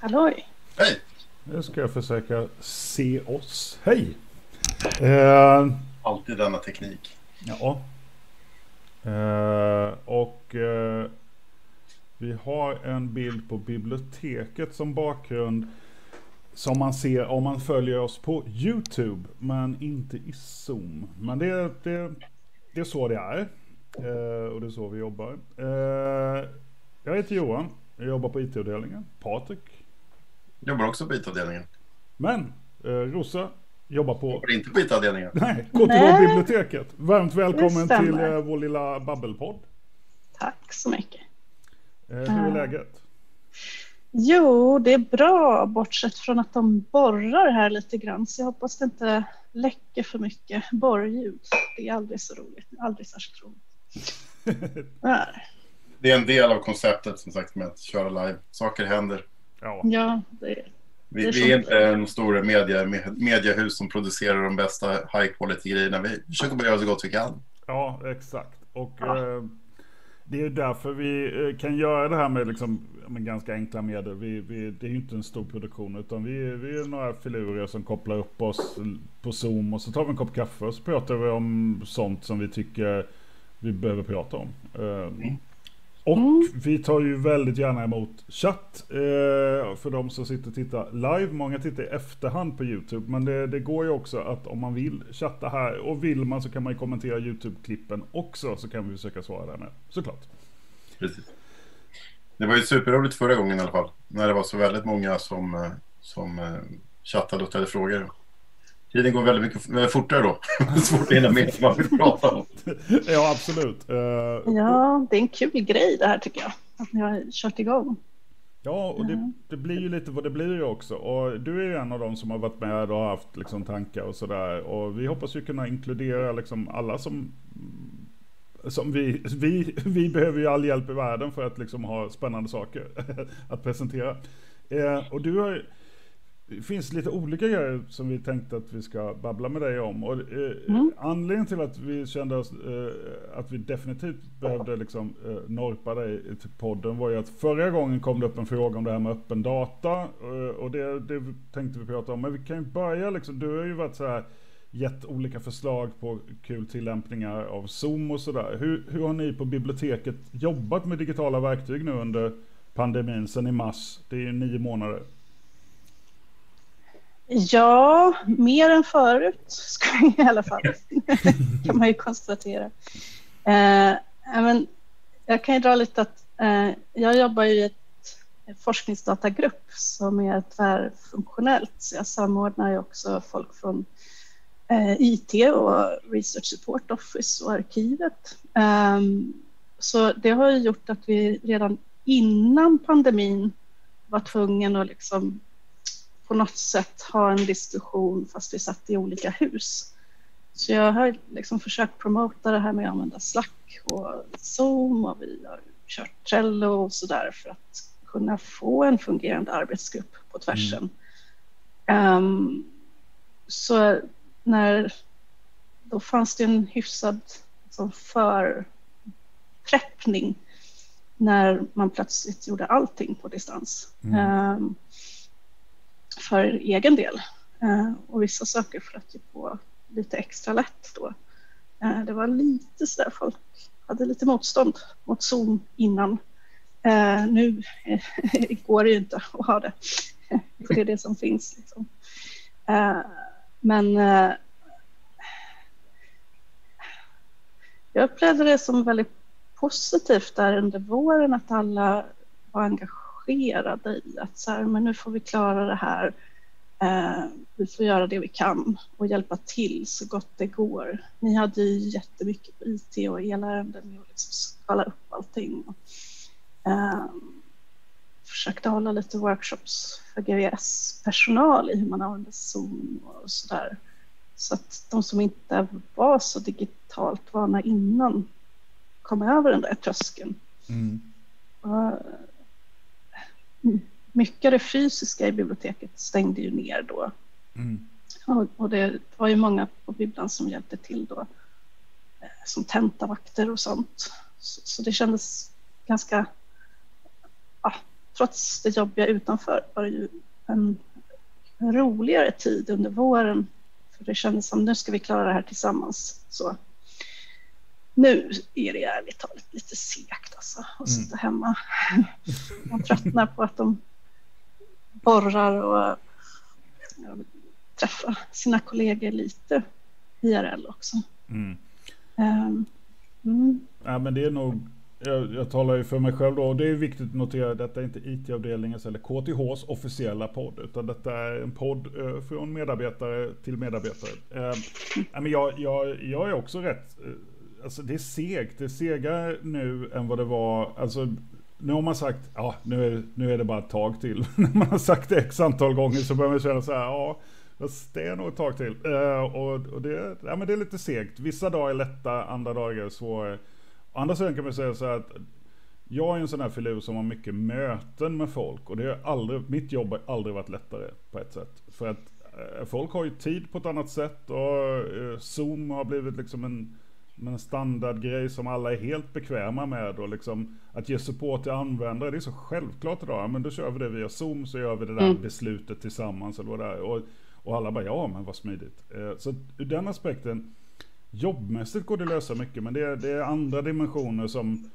Halloj! Hej! Nu ska jag försöka se oss. Hej! Eh, Alltid denna teknik. ja. Eh, och eh, vi har en bild på biblioteket som bakgrund. Som man ser om man följer oss på YouTube. Men inte i Zoom. Men det, det, det är så det är. Eh, och det är så vi jobbar. Eh, jag heter Johan. Jag jobbar på IT-avdelningen. Patrik Jobbar också på IT-avdelningen. Men eh, Rosa jobbar på Jobbar inte på IT-avdelningen. Nej. KTH-biblioteket. Varmt välkommen till eh, vår lilla babbelpodd. Tack så mycket. Eh, hur är Ja. läget? Jo, det är bra bortsett från att de borrar här lite grann så jag hoppas det inte läcker för mycket borrljud. Det är aldrig så roligt, aldrig särskilt roligt. Det är en del av konceptet som sagt med att köra live. Saker händer. Ja, Ja, det, Vi, Det är vi är inte en stor media, med- mediahus som producerar de bästa high quality grejerna. Vi försöker bara göra så gott vi kan. ja exakt. Och Ja. eh, det är ju därför vi eh, kan göra det här med, liksom, med ganska enkla medel. Vi, vi, det är ju inte en stor produktion utan vi, vi är några filurer som kopplar upp oss på Zoom och så tar vi en kopp kaffe och så pratar vi om sånt som vi tycker vi behöver prata om. Eh, Och Mm. vi tar ju väldigt gärna emot chatt eh, för de som sitter och tittar live. Många tittar i efterhand på YouTube. Men det, det går ju också att om man vill chatta här och vill man så kan man ju kommentera YouTube-klippen också. Så kan vi försöka svara där med. Såklart. Precis. Det var ju superroligt förra gången i alla fall. När det var så väldigt många som, eh, som eh, chattade och ställde frågor. Tiden går väldigt mycket väldigt fortare då. Svårt att hinna med vad man vill prata om. ja, absolut. Eh, ja, det är en kul grej det här tycker jag. Att ni har kört igång. Ja, och det, det blir ju lite vad det blir ju också. Och du är ju en av dem som har varit med och har haft liksom, tankar och sådär. Och vi hoppas ju kunna inkludera liksom, alla som... som vi, vi, vi behöver ju all hjälp i världen för att liksom, ha spännande saker att presentera. Eh, och du har det finns lite olika grejer som vi tänkte att vi ska babbla med dig om. Och, eh, Mm. Anledningen till att vi kände oss, eh, att vi definitivt behövde liksom, eh, norpa dig till podden var ju att förra gången kom det upp en fråga om det här med öppen data. Eh, och det, det tänkte vi prata om. Men vi kan ju börja liksom, du har ju varit så här gett olika förslag på kul tillämpningar av Zoom och sådär. Hur, hur har ni på biblioteket jobbat med digitala verktyg nu under pandemin sedan i mars? Det är ju nio månader. Ja, mer än förut i alla fall. kan man ju konstatera. Eh, men jag kan ju dra lite att eh, jag jobbar ju i ett en forskningsdatagrupp som är tvärfunktionellt. Så jag samordnar ju också folk från eh, IT och Research Support Office och arkivet. Ehm, så det har ju gjort att vi redan innan pandemin var tvungna att liksom på något sätt ha en diskussion fast vi satt i olika hus. Så jag har liksom försökt promota det här med att använda Slack och Zoom och vi har kört Trello och sådär för att kunna få en fungerande arbetsgrupp på tvärsen. Ehm, så när då fanns det en hyfsad liksom, förpreppning när man plötsligt gjorde allting på distans. Mm. Ehm, för egen del. Eh, och vissa saker flöt ju på lite extra lätt då. Eh, det var lite sådär, folk hade lite motstånd mot Zoom innan. Eh, nu eh, går det ju inte att ha det, för det är det som finns. Liksom. Eh, men eh, jag upplevde det som väldigt positivt där under våren att alla var engagerade i att så här, men nu får vi klara det här. Eh, vi får göra det vi kan och hjälpa till så gott det går. Ni hade ju jättemycket på IT och elärenden och liksom skala upp allting. Och, eh, försökte hålla lite workshops för GVS-personal i hur man använder Zoom och sådär. Så att de som inte var så digitalt vana innan kom över den där tröskeln. Mm. Och, mycket av det fysiska i biblioteket stängde ju ner då. Mm. Och, och det var ju många på bibblan som hjälpte till då. eh, Som tentavakter och sånt. Så, så det kändes ganska ja, trots det jobbiga utanför var det ju en roligare tid under våren. För det kändes som nu ska vi klara det här tillsammans. Så nu är det ärligt talat lite segt alltså att sitta hemma. Man tröttnar på att de borrar och ja, träffa sina kollegor lite IRL också. Mm. Um, mm. Ja, men det är nog, jag, jag talar ju för mig själv då, och det är viktigt att notera att detta är inte IT-avdelningens eller KTHs officiella podd, utan detta är en podd eh, från medarbetare till medarbetare. Eh, ja, men jag, jag, jag är också rätt, eh, alltså det är segt, det är segare nu än vad det var, alltså nu har man sagt, ja nu är, nu är det bara ett tag till. När man har sagt det x antal gånger så börjar man känna så här, ja det är nog ett tag till. Uh, och, och det, ja, men det är lite segt. Vissa dagar är lätta, andra dagar är svårare. Andra sidan kan man säga så här att jag är en sån här filur som har mycket möten med folk och det är aldrig, mitt jobb har aldrig varit lättare på ett sätt. För att uh, folk har ju tid på ett annat sätt och uh, Zoom har blivit liksom en, en standardgrej som alla är helt bekväma med och liksom att ge support till användare, det är så självklart idag. Men då kör vi det via Zoom så gör vi det där mm. beslutet tillsammans eller vad det är. Och och alla bara, ja men vad smidigt. Eh, så ur den aspekten, jobbmässigt går det att lösa mycket, men det är, det är andra dimensioner som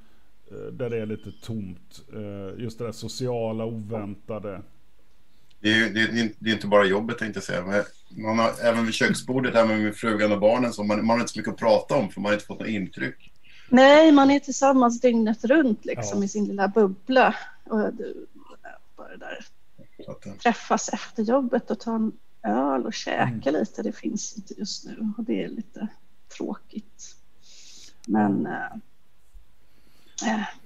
eh, där det är lite tomt. Eh, just det där sociala, oväntade. Det är, det, är, det är inte bara jobbet tänkte jag säga. Men man har, även vid köksbordet här med frugan och barnen så man, man har inte så mycket att prata om för man har inte fått något intryck. Nej, man är tillsammans dygnet runt liksom ja. i sin lilla bubbla. Och bara där. Träffas efter jobbet och ta en öl och käka mm. lite. Det finns inte just nu och det är lite tråkigt. Men eh, eh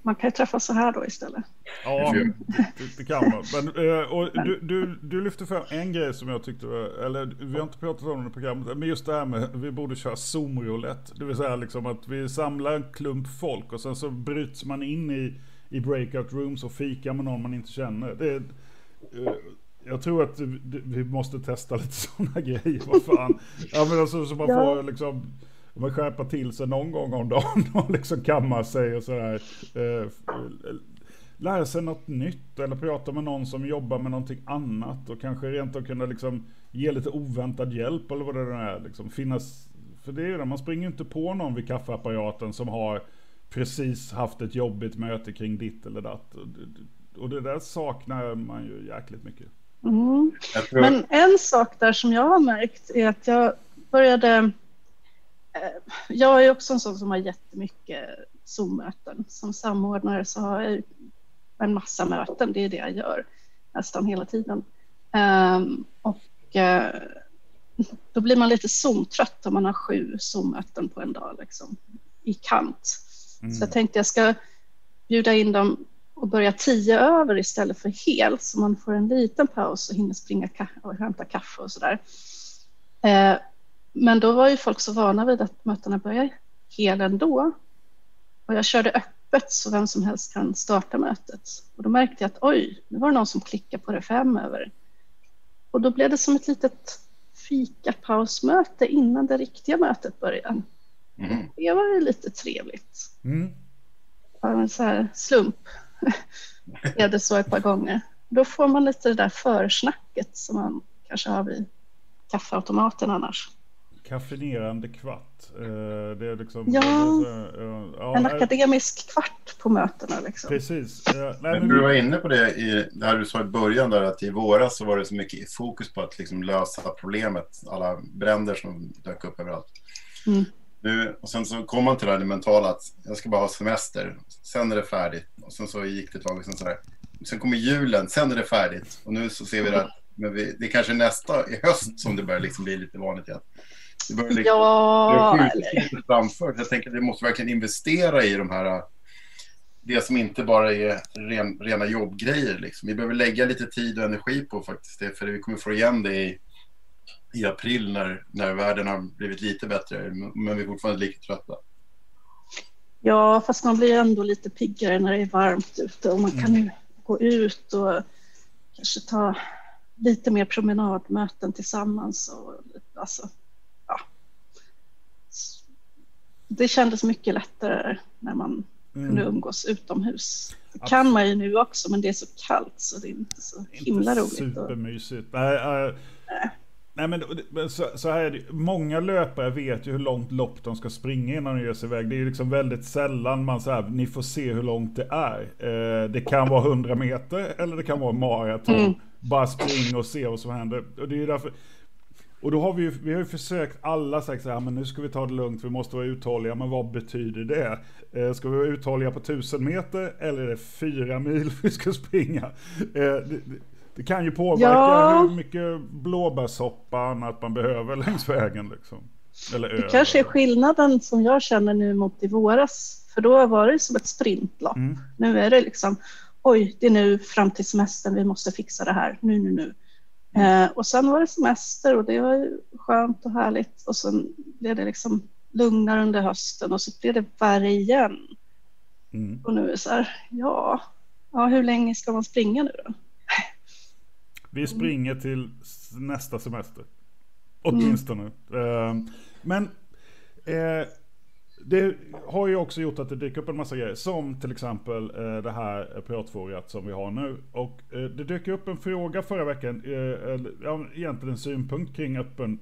man kan ju träffas så här då istället. Ja, det, det kan man. Men, eh, och du, du, du lyfte fram en grej som jag tyckte var, eller vi har inte pratat om det i programmet, men just det här med vi borde köra zoom-roulette. Det vill säga liksom att vi samlar en klump folk och sen så bryts man in i, i breakout rooms och fikar med någon man inte känner. Det, eh, jag tror att vi måste testa lite sådana grejer. Vad fan. Ja, men alltså, så man får liksom man skärpa till sig någon gång om dagen och liksom kamma sig och sådär. Eh, lära sig något nytt eller prata med någon som jobbar med någonting annat och kanske rent av kunna liksom ge lite oväntad hjälp eller vad det nu är. Liksom finnas, för det är ju det, man springer inte på någon vid kaffeapparaten som har precis haft ett jobbigt möte kring ditt eller datt. Och det där saknar man ju jäkligt mycket. Mm. Tror... Men en sak där som jag har märkt är att jag började... Eh, jag är också en sån som har jättemycket Zoom-möten. Som samordnare så har jag en massa möten, det är det jag gör nästan hela tiden. Um, och uh, då blir man lite Zoom-trött om man har sju Zoom-möten på en dag liksom, i kant. Mm. Så jag tänkte jag ska bjuda in dem och börja tio över istället för hel så man får en liten paus och hinner springa och hämta kaffe och sådär. Men då var ju folk så vana vid att mötena börjar hel ändå. Och jag körde öppet så vem som helst kan starta mötet. Och då märkte jag att oj, nu var det någon som klickade på det fem över. Och då blev det som ett litet fikapausmöte innan det riktiga mötet började. Mm. Det var ju lite trevligt. Mm. En så här slump är det så ett par gånger. Då får man lite det där försnacket som man kanske har vid kaffeautomaten annars. Kaffinerande kvart. Eh, det är liksom, ja, ja, en akademisk kvart på mötena. Liksom. Precis. Nej, men... Du var inne på det i det här du sa i början där att i våras så var det så mycket fokus på att liksom lösa problemet. Alla bränder som dök upp överallt. Mm. Nu, och sen så kom man till det här mentala att jag ska bara ha semester. Sen är det färdigt. Och sen så gick det ett tag och sen så här. Sen kommer julen, sen är det färdigt. Och nu så ser vi att men vi, det är kanske nästa i höst som det börjar liksom bli lite vanligt igen. Det börjar liksom, ja, det framför. Jag tänker att vi måste verkligen investera i de här det som inte bara är ren, rena jobbgrejer. Liksom. Vi behöver lägga lite tid och energi på faktiskt det, för vi kommer få igen det i i april när, när världen har blivit lite bättre, men vi är fortfarande lika trötta. Ja, fast man blir ändå lite piggare när det är varmt ute och man kan mm. gå ut och kanske ta lite mer promenadmöten tillsammans. Och, alltså, ja. Det kändes mycket lättare när man kunde umgås utomhus. Det kan man ju nu också, men det är så kallt så det är inte så himla inte roligt. Supermysigt. Nej, äh, nej men men så, så här är det. Många löpare vet ju hur långt lopp de ska springa innan de ger sig iväg. Det är ju liksom väldigt sällan man säger ni får se hur långt det är. Eh, det kan vara 100 meter eller det kan vara maraton. Mm. Bara spring och se vad som händer. Och det är därför och då har vi ju, vi har ju försökt alla sagt så här, men nu ska vi ta det lugnt, vi måste vara uthålliga, men vad betyder det? Eh, ska vi vara uthålliga på tusen meter eller är det fyra mil vi ska springa? Eh, det, det, kan ju påverka Ja. hur mycket blåbärssoppa annat man behöver längs vägen liksom. Eller Det kanske är skillnaden som jag känner nu mot i våras, för då var det som ett sprintlopp. Mm. Nu är det liksom, oj, det är nu fram till semestern, vi måste fixa det här, nu, nu, nu. Eh, och sen var det semester och det var ju skönt och härligt och sen blev det liksom lugnare under hösten och så blev det värre igen. Mm. Och nu är det så här, ja, ja hur länge ska man springa nu då? Vi springer till nästa semester. Åtminstone. Eh, men eh, det har ju också gjort att det dyker upp en massa grejer. Som till exempel eh, det här piratforumet som vi har nu. Och eh, det dök upp en fråga förra veckan. Eh, eller, ja, egentligen en synpunkt kring öppen,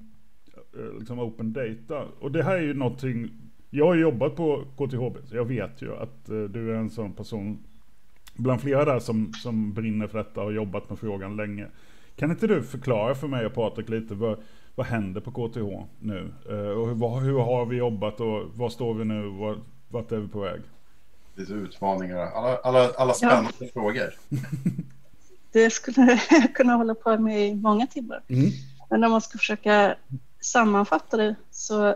eh, liksom open data. Och det här är ju någonting. Jag har jobbat på KTHB. Så jag vet ju att eh, du är en sån person bland flera där som, som brinner för detta och har jobbat med frågan länge. Kan inte du förklara för mig och Patrik lite vad, vad händer på KTH nu? Eh, och hur, vad, hur har vi jobbat och var står vi nu? Var, vart är vi på väg? Lite utmaningar. Alla, alla, alla spännande frågor. Det skulle jag kunna hålla på med i många timmar. Men om man ska försöka sammanfatta det så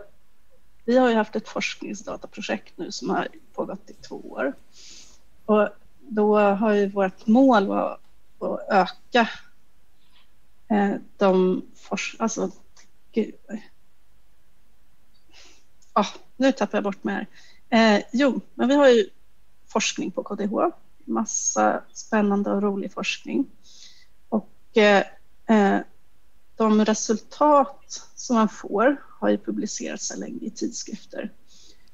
vi har ju haft ett forskningsdataprojekt nu som har pågått i två år. Och då har ju vårt mål varit att öka eh, de forsk... Alltså, gud. Ah, nu tappar jag bort mig här. Eh, jo, men vi har ju forskning på KTH. Massa spännande och rolig forskning. Och eh, eh, de resultat som man får har ju publicerats sedan länge i tidskrifter.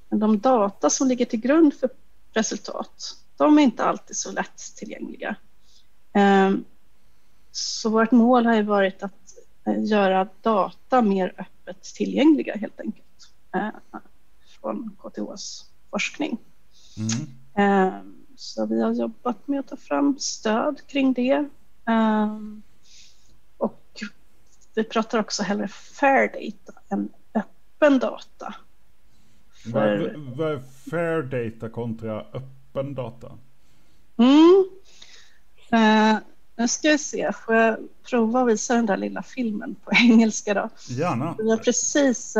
Men de data som ligger till grund för resultat, de är inte alltid så lättillgängliga. Eh, Så vårt mål har ju varit att göra data mer öppet tillgängliga helt enkelt eh, från KTHs forskning. Mm. Ehm, Så vi har jobbat med att ta fram stöd kring det. Och vi pratar också hellre fair data än öppen data. Vad För, vad är fair data kontra öppen data? mm, Eh, nu ska vi se, får jag prova att visa den där lilla filmen på engelska då? Gärna. Vi har precis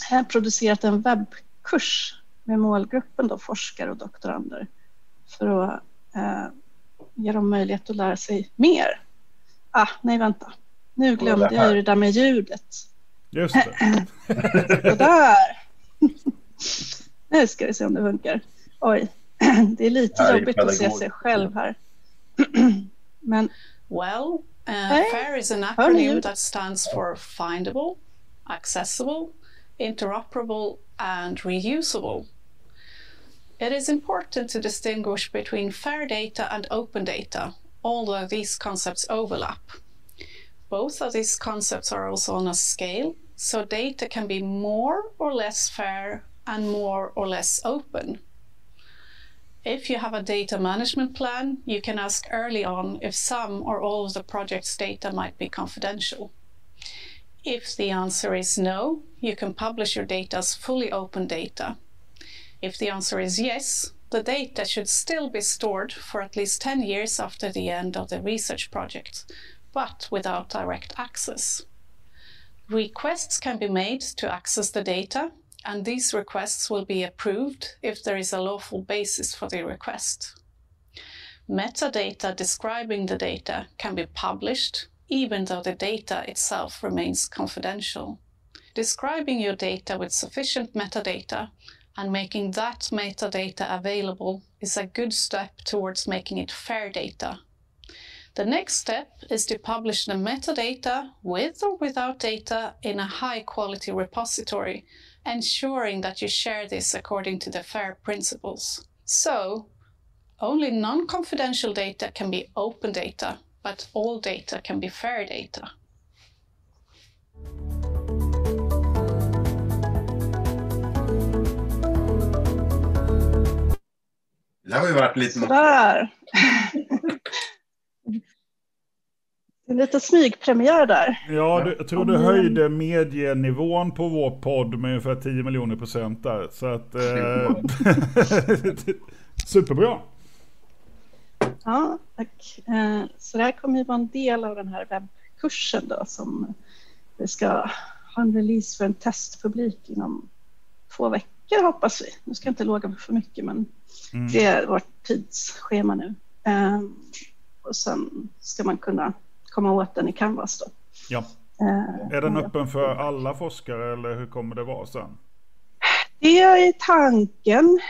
här producerat en webbkurs med målgruppen då, forskare och doktorander för att eh, ge dem möjlighet att lära sig mer. Ah, nej, vänta. Nu glömde jag ju det där med ljudet. Just det. Sådär. nu ska vi se om det funkar. Oj, det är lite jobbigt att se sig själv här. Men Well, uh, FAIR is an acronym that stands for findable, accessible, interoperable, and reusable. It is important to distinguish between fair data and open data, although these concepts overlap. Both of these concepts are also on a scale, so data can be more or less fair and more or less open. If you have a data management plan, you can ask early on if some or all of the project's data might be confidential. If the answer is no, you can publish your data as fully open data. If the answer is yes, the data should still be stored for at least 10 years after the end of the research project, but without direct access. Requests can be made to access the data, and these requests will be approved if there is a lawful basis for the request. Metadata describing the data can be published even though the data itself remains confidential. Describing your data with sufficient metadata and making that metadata available is a good step towards making it fair data. The next step is to publish the metadata with or without data in a high quality repository ensuring that you share this according to the FAIR principles. So, only non confidential data can be open data, but all data can be FAIR data. Det här har ju varit lite... Sådär. En liten smygpremiär där. Ja, du, jag tror du höjde medienivån på vår podd med ungefär 10 miljoner procent där. Så att... Eh, superbra. Ja, tack. Eh, så det här kommer ju vara en del av den här webbkursen då som vi ska ha en release för en testpublik inom två veckor hoppas vi. Nu ska jag inte låga för mycket men mm. det är vårt tidsschema nu. Eh, och sen ska man kunna komma åt den i Canvas då. Ja. Är den öppen för alla forskare eller hur kommer det vara sen? Det är tanken.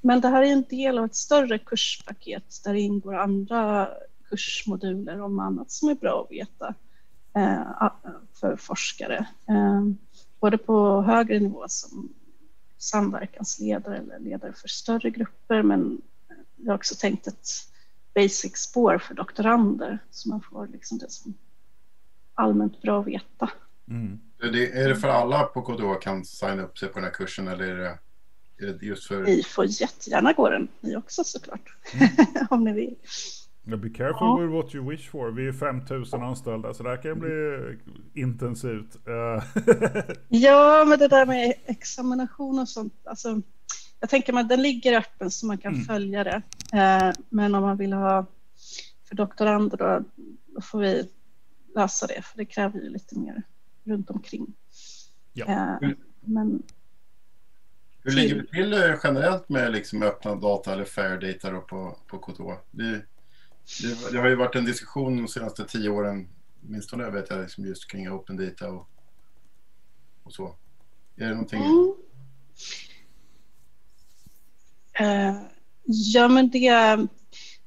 Men det här är en del av ett större kurspaket där det ingår andra kursmoduler om annat som är bra att veta för forskare. Både på högre nivå som samverkansledare eller ledare för större grupper men jag har också tänkt ett basic-spår för doktorander så man får liksom det som allmänt bra att veta. Mm. Är, det, är det för alla på KTH kan signa upp sig på den här kursen eller är det, är det just för... Ni får jättegärna gå den ni också såklart. Mm. Om ni vill. Be careful ja. with what you wish for. Vi är 5000 anställda så det här kan bli intensivt. ja, men det där med examination och sånt. Alltså, jag tänker att den ligger öppen så man kan mm. följa det. Eh, men om man vill ha för doktorander då, då, får vi lösa det för det kräver ju lite mer runt omkring. Ja. Eh, men hur ligger det till eh, generellt med liksom öppna data eller fair data då på, på KTH? Det, det, det, har ju varit en diskussion de senaste tio åren, åtminstone vet jag, liksom just kring open data och, och så. Är det någonting? Mm. Eh, ja, men det,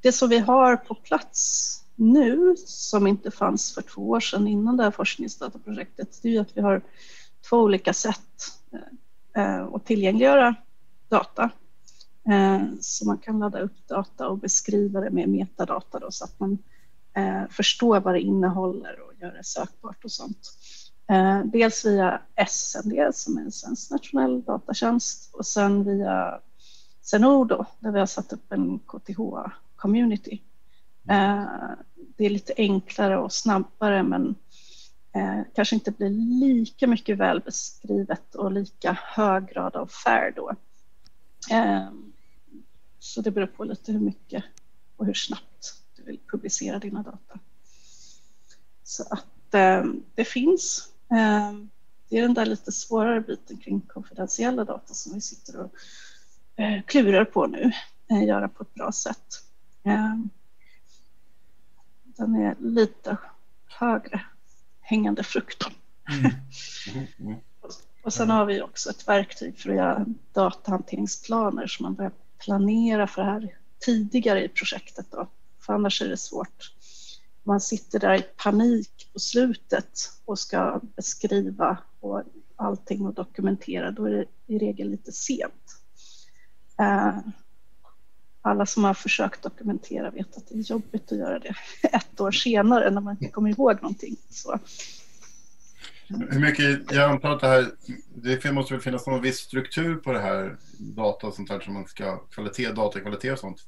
det som vi har på plats nu som inte fanns för två år sedan innan det här forskningsdataprojektet, det är ju att vi har två olika sätt eh, att tillgängliggöra data. Eh, så man kan ladda upp data och beskriva det med metadata då, så att man förstår vad det innehåller och gör det sökbart och sånt. dels via SND som är en svensk nationell datatjänst och sen via Zenodo där vi har satt upp en KTH-community. Eh, det är lite enklare och snabbare men eh, kanske inte blir lika mycket välbeskrivet och lika hög grad av fair då. Eh, så det beror på lite hur mycket och hur snabbt du vill publicera dina data. Så att det finns. Det är den där lite svårare biten kring konfidentiella data som vi sitter och klurar på nu, eh, göra på ett bra sätt. Eh, den är lite högre hängande frukt. Mm. Mm. Mm. och sen har vi också ett verktyg för att göra datahanteringsplaner så man börjar planera för det här tidigare i projektet. Då. För annars är det svårt. Man sitter där i panik på slutet och ska beskriva och allting och dokumentera. Då är det i regel lite sent. Eh, alla som har försökt dokumentera vet att det är jobbigt att göra det ett år senare när man inte kommer ihåg någonting. Så. Hur mycket, jag antar att det här, det måste väl finnas någon viss struktur på det här data och sånt här som man ska, kvalitet, datakvalitet och sånt.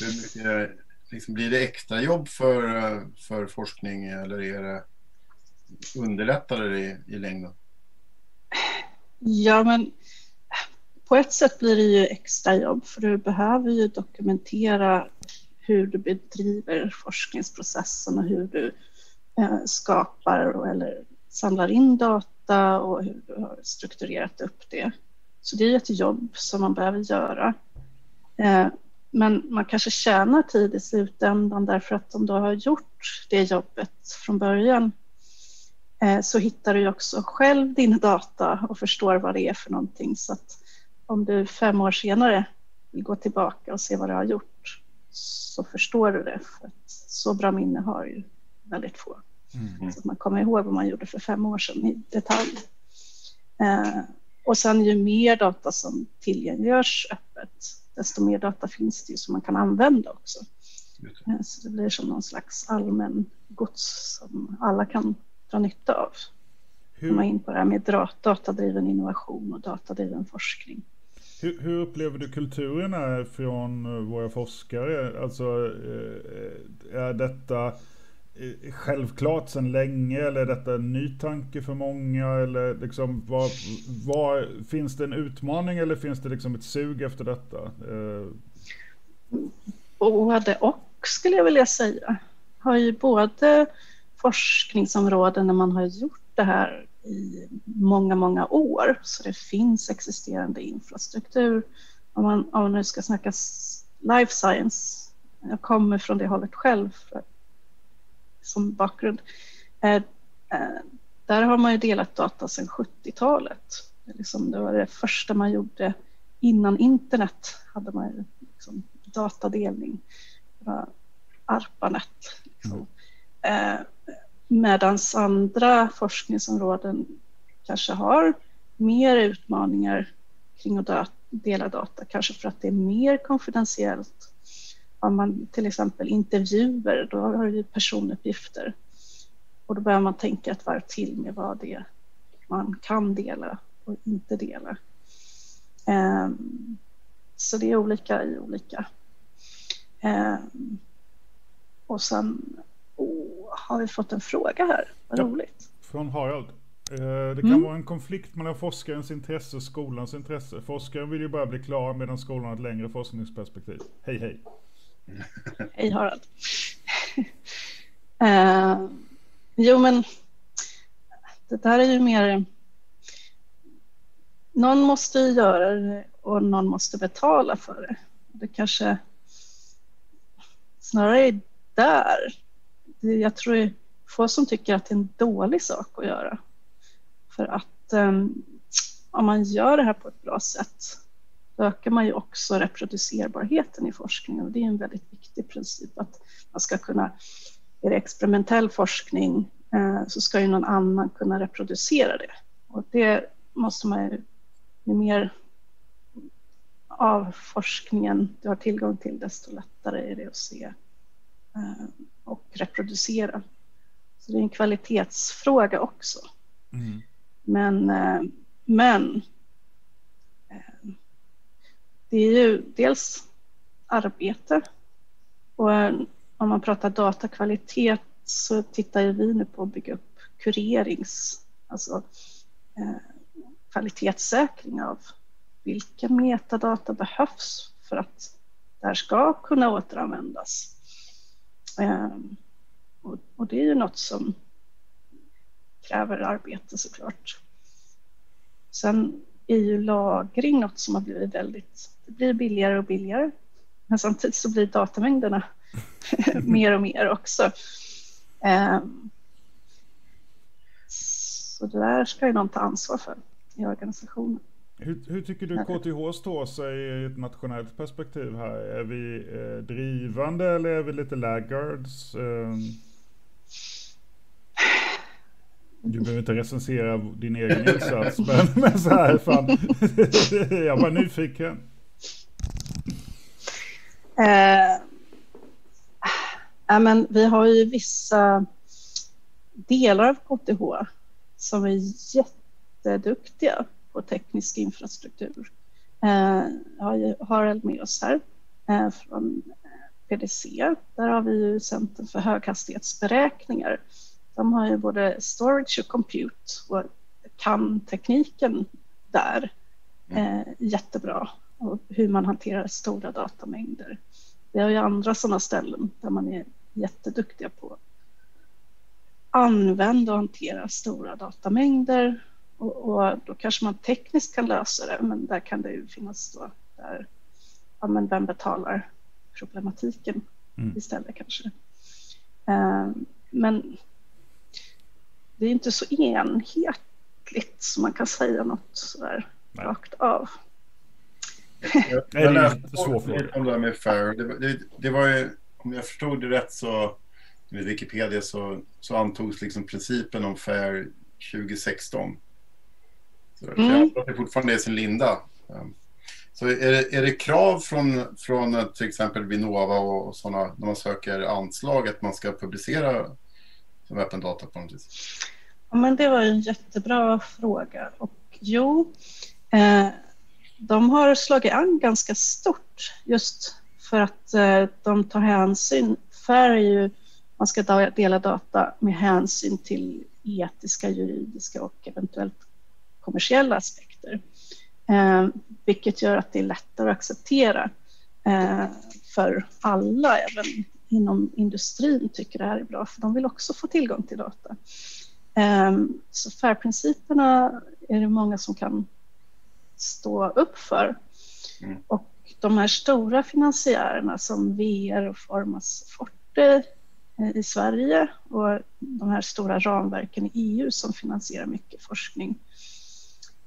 Hur mycket, liksom, blir det extra jobb för, för forskning eller är det underlättar det i, i längden? Ja, men på ett sätt blir det ju extra jobb för du behöver ju dokumentera hur du bedriver forskningsprocessen och hur du eh, skapar eller samlar in data och hur du har strukturerat upp det. Så det är ett jobb som man behöver göra. Eh, men man kanske tjänar tid i slutändan därför att om du har gjort det jobbet från början eh, så hittar du också själv din data och förstår vad det är för någonting. Så att om du fem år senare vill gå tillbaka och se vad du har gjort så förstår du det. För att så bra minne har ju väldigt få. Mm. Så att man kommer ihåg vad man gjorde för fem år sedan i detalj. Eh, och sen ju mer data som tillgängliggörs öppet, desto mer data finns det ju som man kan använda också. Eh, så det blir som någon slags allmän gods som alla kan dra nytta av. Hur? Komma in på det här med datadriven innovation och datadriven forskning. Hur, hur, upplever du kulturen här från eh, våra forskare? Alltså, eh, är detta eh, självklart sedan länge eller är detta en ny tanke för många? Eller liksom, var, var, finns det en utmaning eller finns det liksom ett sug efter detta? Både och skulle jag vilja säga. Har ju både forskningsområden när man har gjort det här i många, många år. Så det finns existerande infrastruktur. Om man, om man nu ska snacka life science, jag kommer från det hållet själv för, som bakgrund. Eh, eh, där har man ju delat data sedan 70-talet. Liksom det var det första man gjorde innan internet hade man ju liksom datadelning. ARPANET. Liksom. Mm. Eh, Medan andra forskningsområden kanske har mer utmaningar kring att dela data, kanske för att det är mer konfidentiellt. Om man till exempel intervjuer, då har du personuppgifter. Och då börjar man tänka ett varv till med vad det är man kan dela och inte dela. Ehm, så det är olika i olika. Ehm, och sen har vi fått en fråga här? Vad ja, roligt. Från Harald. Eh, det kan mm. vara en konflikt mellan forskarens intresse och skolans intresse. Forskaren vill ju bara bli klar medan skolan har ett längre forskningsperspektiv. Hej hej. Hej Harald. uh, jo men det där är ju mer någon måste göra det och någon måste betala för det. Det kanske snarare är där jag tror det är få som tycker att det är en dålig sak att göra. För att um, om man gör det här på ett bra sätt då ökar man ju också reproducerbarheten i forskningen och det är en väldigt viktig princip att man ska kunna, är det experimentell forskning eh, så ska ju någon annan kunna reproducera det och det måste man ju, ju mer av forskningen du har tillgång till desto lättare är det att se och reproducera. Så det är en kvalitetsfråga också. Mm. Men, eh, men eh, det är ju dels arbete och eh, om man pratar datakvalitet så tittar vi nu på att bygga upp kurerings, alltså kvalitetssäkring av vilka metadata behövs för att det här ska kunna återanvändas. Ehm, och, och, det är ju något som kräver arbete såklart. Sen är ju lagring något som har blivit väldigt, det blir billigare och billigare. Men samtidigt så blir datamängderna mer och mer också. Um, så det där ska ju någon ta ansvar för i organisationen. Hur, hur, tycker du KTH står sig i ett nationellt perspektiv här? Är vi eh, drivande eller är vi lite laggards? Eh, du behöver inte recensera din egen insats, men, men så här, fan. jag var nyfiken. Eh, ja, men vi har ju vissa delar av KTH som är jätteduktiga på teknisk infrastruktur. Eh, har Harald med oss här eh, från PDC. Där har vi ju Centrum för höghastighetsberäkningar. De har ju både storage och compute och kan tekniken där eh, jättebra och hur man hanterar stora datamängder. Vi har ju andra sådana ställen där man är jätteduktiga på använda och hantera stora datamängder och, och, då kanske man tekniskt kan lösa det, men där kan det ju finnas då där, ja men vem betalar problematiken mm. istället kanske. Uh, men det är inte så enhetligt som man kan säga något sådär Nej. rakt av. Jag, jag läste om det här med FAIR. Det, det, det, var ju, om jag förstod det rätt så, med Wikipedia så, så antogs liksom principen om FAIR 2016 Så mm. Pratar fortfarande i sin linda. Ehm, så är det, är det krav från, från till exempel Vinnova och sådana när man söker anslag att man ska publicera som öppen data på något vis? Ja, men det var en jättebra fråga. Och jo, eh, de har slagit an ganska stort just för att eh, de tar hänsyn. Är ju, man ska dela data med hänsyn till etiska, juridiska och eventuellt kommersiella aspekter. Eh, vilket gör att det är lättare att acceptera eh, för alla, även inom industrin tycker det här är bra, för de vill också få tillgång till data. Eh, så FAIR-principerna är det många som kan stå upp för. Mm. Och de här stora finansiärerna som VR och Formas Forte eh, i Sverige och de här stora ramverken i EU som finansierar mycket forskning.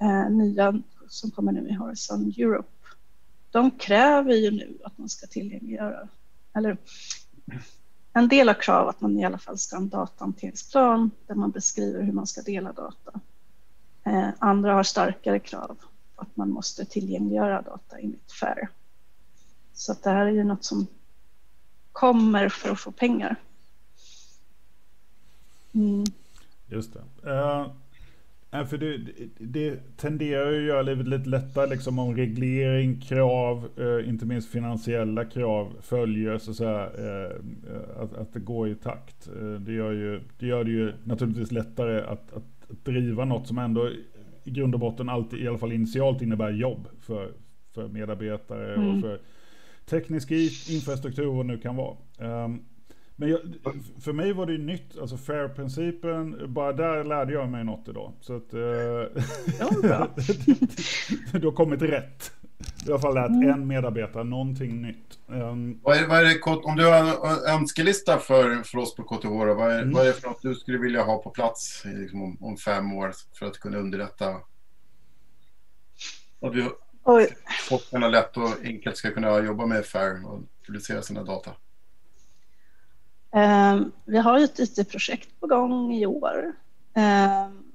Eh, nya som kommer nu i Horizon Europe. De kräver ju nu att man ska tillgängliggöra, eller en del av krav att man i alla fall ska ha en datahanteringsplan där man beskriver hur man ska dela data. Eh, andra har starkare krav på att man måste tillgängliggöra data enligt FAIR. Så att det här är ju något som kommer för att få pengar. Mm. Just det. Uh, för det, det, tenderar ju att göra livet lite lättare liksom om reglering, krav, uh, inte minst finansiella krav följer så att säga, uh, att, att det går i takt. det, gör ju, det gör det ju naturligtvis lättare att, att, att driva något som ändå i grund och botten alltid, i alla fall initialt, innebär jobb för, för medarbetare mm. och för teknisk infrastruktur och vad nu kan vara. Um, men jag, för mig var det ju nytt, alltså FAIR-principen, bara där lärde jag mig något idag. Så att... Ja, du har kommit rätt. I alla fall lärt mm. en medarbetare någonting nytt. Um, vad är, vad är det, om du har en önskelista för, för oss på KTH, vad är, mm. vad är det för något du skulle vilja ha på plats liksom, om, om, fem år för att kunna underlätta? Att vi, forskarna lätt och enkelt ska kunna jobba med FAIR och publicera sina data? Um, vi har ett IT-projekt på gång i år. Um,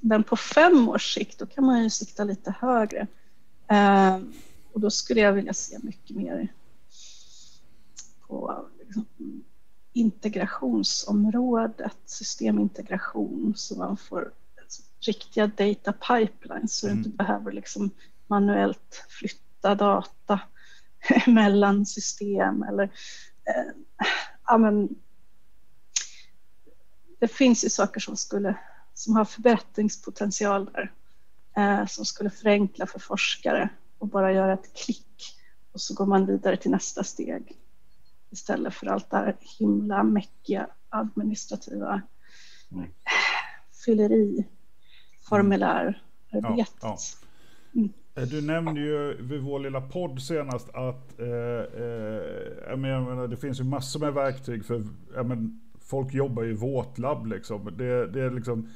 men på fem års sikt då kan man ju sikta lite högre. Um, och då skulle jag vilja se mycket mer på liksom, integrationsområdet, systemintegration, så man får riktiga data pipelines så mm. du inte behöver liksom manuellt flytta data mellan system eller ja, men, det finns ju saker som skulle som har förbättringspotential där eh, som skulle förenkla för forskare och bara göra ett klick och så går man vidare till nästa steg istället för allt det här himla mäckiga administrativa mm. fylleri formulär. Ja, ja. Eh, du nämnde ju vid vår lilla podd senast att eh, eh, jag menar, det finns ju massor med verktyg för jag menar, folk jobbar ju i våtlabb liksom. Det, det, är liksom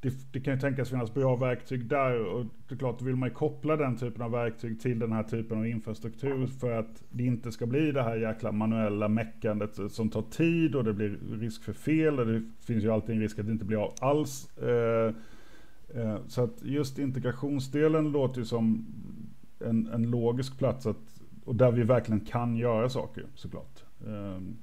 det, det, kan ju tänkas finnas bra verktyg där och det är klart, då vill man ju koppla den typen av verktyg till den här typen av infrastruktur för att det inte ska bli det här jäkla manuella meckandet som tar tid och det blir risk för fel och det finns ju alltid en risk att det inte blir av alls. Eh, Eh, så att just integrationsdelen låter ju som en, en logisk plats att, och där vi verkligen kan göra saker såklart. Ehm,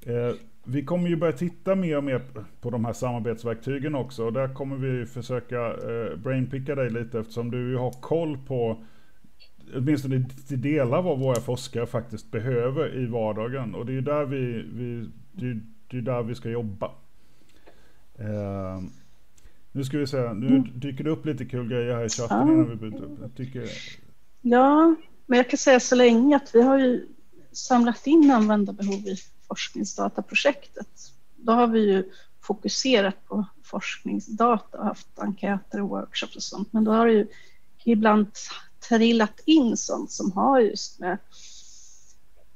eh, vi kommer ju börja titta mer och mer på de här samarbetsverktygen också och där kommer vi försöka eh, brainpicka dig lite eftersom du har koll på åtminstone till delar vad våra forskare faktiskt behöver i vardagen och det är ju där vi, vi det, det är där vi ska jobba. Ehm, nu ska vi se, nu mm. dyker det upp lite kul grejer här i chatten ja. innan vi byter upp. Jag tycker... Ja, men jag kan säga så länge att vi har ju samlat in användarbehov i forskningsdataprojektet. Då har vi ju fokuserat på forskningsdata och haft enkäter och workshops och sånt. Men då har det ju ibland trillat in sånt som har just med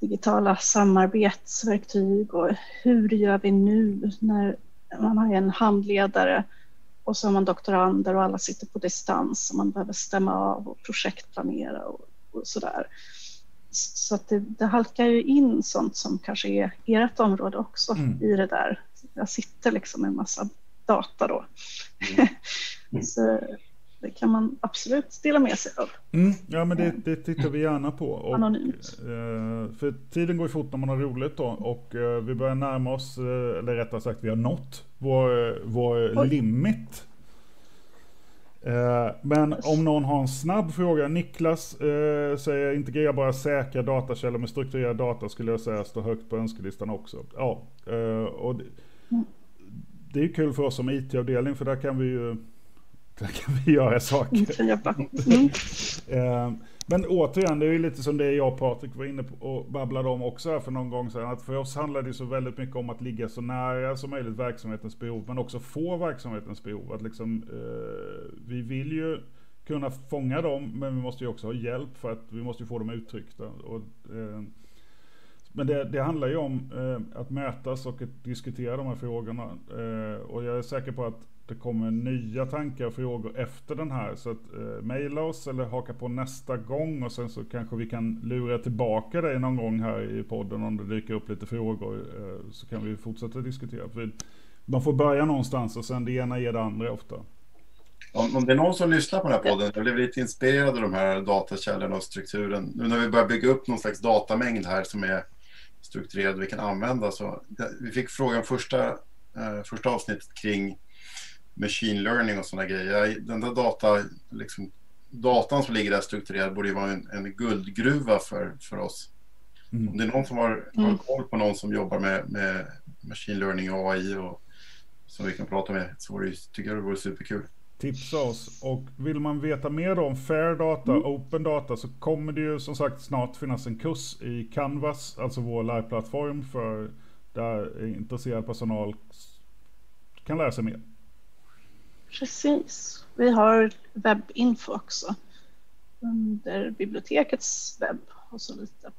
digitala samarbetsverktyg och hur gör vi nu när man har en handledare och så har man doktorander och alla sitter på distans och man behöver stämma av och projektplanera och, och sådär. Så att det, det, halkar ju in sånt som kanske är ert område också mm. i det där. Jag sitter liksom med en massa data då. Så det kan man absolut dela med sig av. Mm, ja, men det, det tittar vi gärna på. Och, Anonymt. eh, för tiden går fort när man har roligt då och eh, vi börjar närma oss, eh, eller rättare sagt vi har nått vår, vår Oj. limit. Men om någon har en snabb fråga. Niklas eh, säger integrerbara säkra datakällor med strukturerad data skulle jag säga står högt på önskelistan också. Ja, eh, och det, det är kul för oss som IT-avdelning för där kan vi ju där kan vi göra saker. Mm, kan jobba. Mm. Eh, Men återigen, det är ju lite som det jag och Patrik var inne på och babblade om också här för någon gång sedan. Att för oss handlar det så väldigt mycket om att ligga så nära som möjligt verksamhetens behov, men också få verksamhetens behov. Att liksom, eh, vi vill ju kunna fånga dem, men vi måste ju också ha hjälp för att vi måste ju få dem uttryckta. Och, eh, men det, det handlar ju om eh, att mötas och att diskutera de här frågorna. Eh, och jag är säker på att det kommer nya tankar och frågor efter den här. Så att eh, mejla oss eller haka på nästa gång och sen så kanske vi kan lura tillbaka dig någon gång här i podden om det dyker upp lite frågor. Eh, så kan vi fortsätta diskutera. För man får börja någonstans och sen det ena ger det andra ofta. Om, om det är någon som lyssnar på den här podden, jag blev lite inspirerad av de här datakällorna och strukturen. Nu när vi börjar bygga upp någon slags datamängd här som är strukturerad och vi kan använda. Så, vi fick frågan första, eh, första avsnittet kring machine learning och sådana grejer. Den där data, liksom, datan som ligger där strukturerad borde ju vara en, en guldgruva för, för oss. Mm. Om det är någon som har, har Mm. koll på någon som jobbar med, med machine learning och AI och som vi kan prata med så vore det, tycker jag det vore superkul. tipsa oss. Och vill man veta mer om fair data, open data, så kommer det ju som sagt snart finnas en kurs i Canvas, alltså vår liveplattform för där intresserad personal kan lära sig mer. Precis. Vi har webbinfo också under bibliotekets webb och så lite.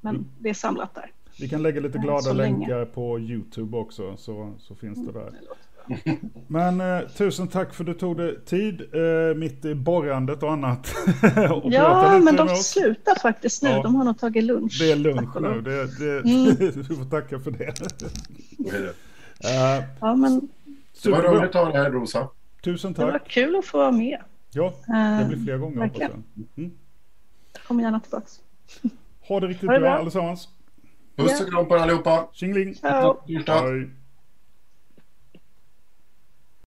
Men Mm. det är samlat där. Vi kan lägga lite glada länkar på YouTube också, så, så finns det där. Låter bra. Men eh, tusen tack för att du tog dig tid eh, mitt i borrandet och annat. och Ja, men de slutar faktiskt nu. Ja. De har nog tagit lunch. Det är lunch nu, det, det, Mm. vi får tacka för det. Eh, Ja, men Det var roligt att ha det här Rosa. Tusen det var tack. kul att få vara med. Ja, det blir fler gånger verkligen. Mm. Kom gärna tillbaka. Ha det riktigt Ha det bra bra. allesammans. Puss och kram på er allihopa. Tjingeling! Ciao. Hej.